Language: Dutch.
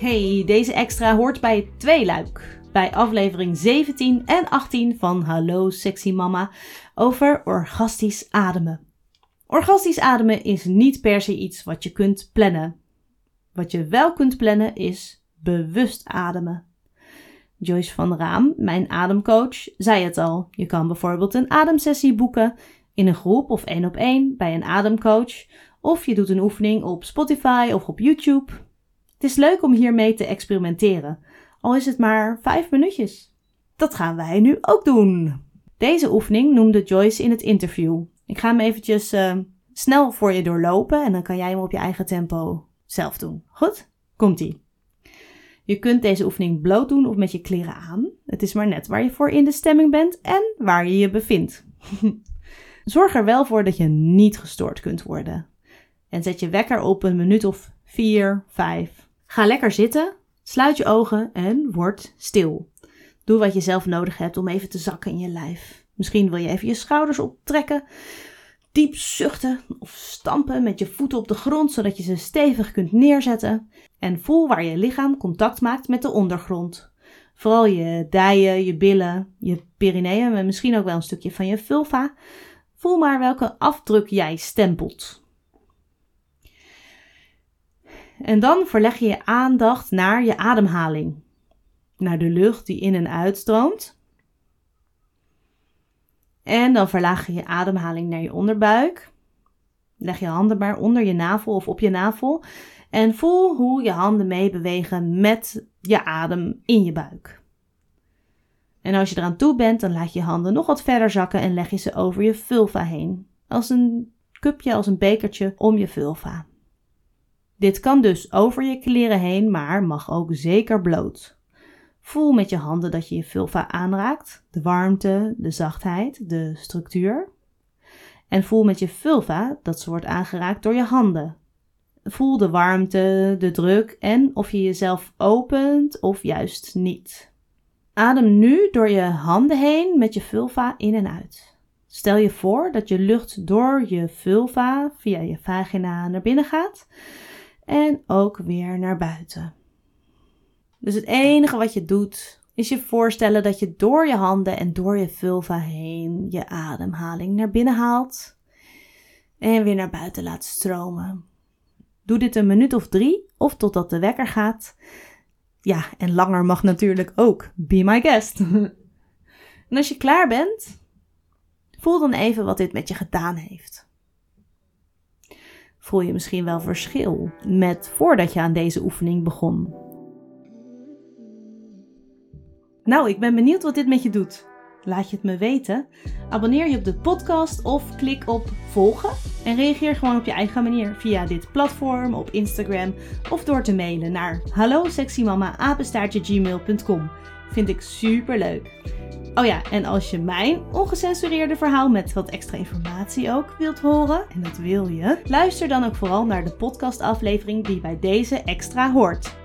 Hey, deze extra hoort bij tweeluik. Bij aflevering 17 en 18 van Hallo Sexy Mama over orgastisch ademen. Orgastisch ademen is niet per se iets wat je kunt plannen. Wat je wel kunt plannen is bewust ademen. Joyce van Raam, mijn ademcoach, zei het al. Je kan bijvoorbeeld een ademsessie boeken in een groep of één op één bij een ademcoach. Of je doet een oefening op Spotify of op YouTube. Het is leuk om hiermee te experimenteren, al is het maar vijf minuutjes. Dat gaan wij nu ook doen. Deze oefening noemde Joyce in het interview. Ik ga hem eventjes uh, snel voor je doorlopen en dan kan jij hem op je eigen tempo zelf doen. Goed? Komt-ie. Je kunt deze oefening bloot doen of met je kleren aan. Het is maar net waar je voor in de stemming bent en waar je je bevindt. Zorg er wel voor dat je niet gestoord kunt worden. En zet je wekker op een minuut of 4, 5. Ga lekker zitten, sluit je ogen en word stil. Doe wat je zelf nodig hebt om even te zakken in je lijf. Misschien wil je even je schouders optrekken, diep zuchten of stampen met je voeten op de grond zodat je ze stevig kunt neerzetten. En voel waar je lichaam contact maakt met de ondergrond. Vooral je dijen, je billen, je perineum en misschien ook wel een stukje van je vulva. Voel maar welke afdruk jij stempelt. En dan verleg je je aandacht naar je ademhaling. Naar de lucht die in en uitstroomt. En dan verlaag je je ademhaling naar je onderbuik. Leg je handen maar onder je navel of op je navel. En voel hoe je handen meebewegen met je adem in je buik. En als je eraan toe bent, dan laat je handen nog wat verder zakken en leg je ze over je vulva heen. Als een cupje, als een bekertje om je vulva. Dit kan dus over je kleren heen, maar mag ook zeker bloot. Voel met je handen dat je je vulva aanraakt, de warmte, de zachtheid, de structuur. En voel met je vulva dat ze wordt aangeraakt door je handen. Voel de warmte, de druk en of je jezelf opent of juist niet. Adem nu door je handen heen met je vulva in en uit. Stel je voor dat je lucht door je vulva via je vagina naar binnen gaat en ook weer naar buiten. Dus het enige wat je doet is je voorstellen dat je door je handen en door je vulva heen je ademhaling naar binnen haalt en weer naar buiten laat stromen. Doe dit een minuut of drie of totdat de wekker gaat. Ja, en langer mag natuurlijk ook. Be my guest. en als je klaar bent, voel dan even wat dit met je gedaan heeft voel je misschien wel verschil met voordat je aan deze oefening begon. Nou, ik ben benieuwd wat dit met je doet. Laat je het me weten. Abonneer je op de podcast of klik op volgen en reageer gewoon op je eigen manier via dit platform, op Instagram of door te mailen naar hallo Vind ik super leuk. Oh ja, en als je mijn ongecensureerde verhaal met wat extra informatie ook wilt horen, en dat wil je, luister dan ook vooral naar de podcastaflevering die bij deze extra hoort.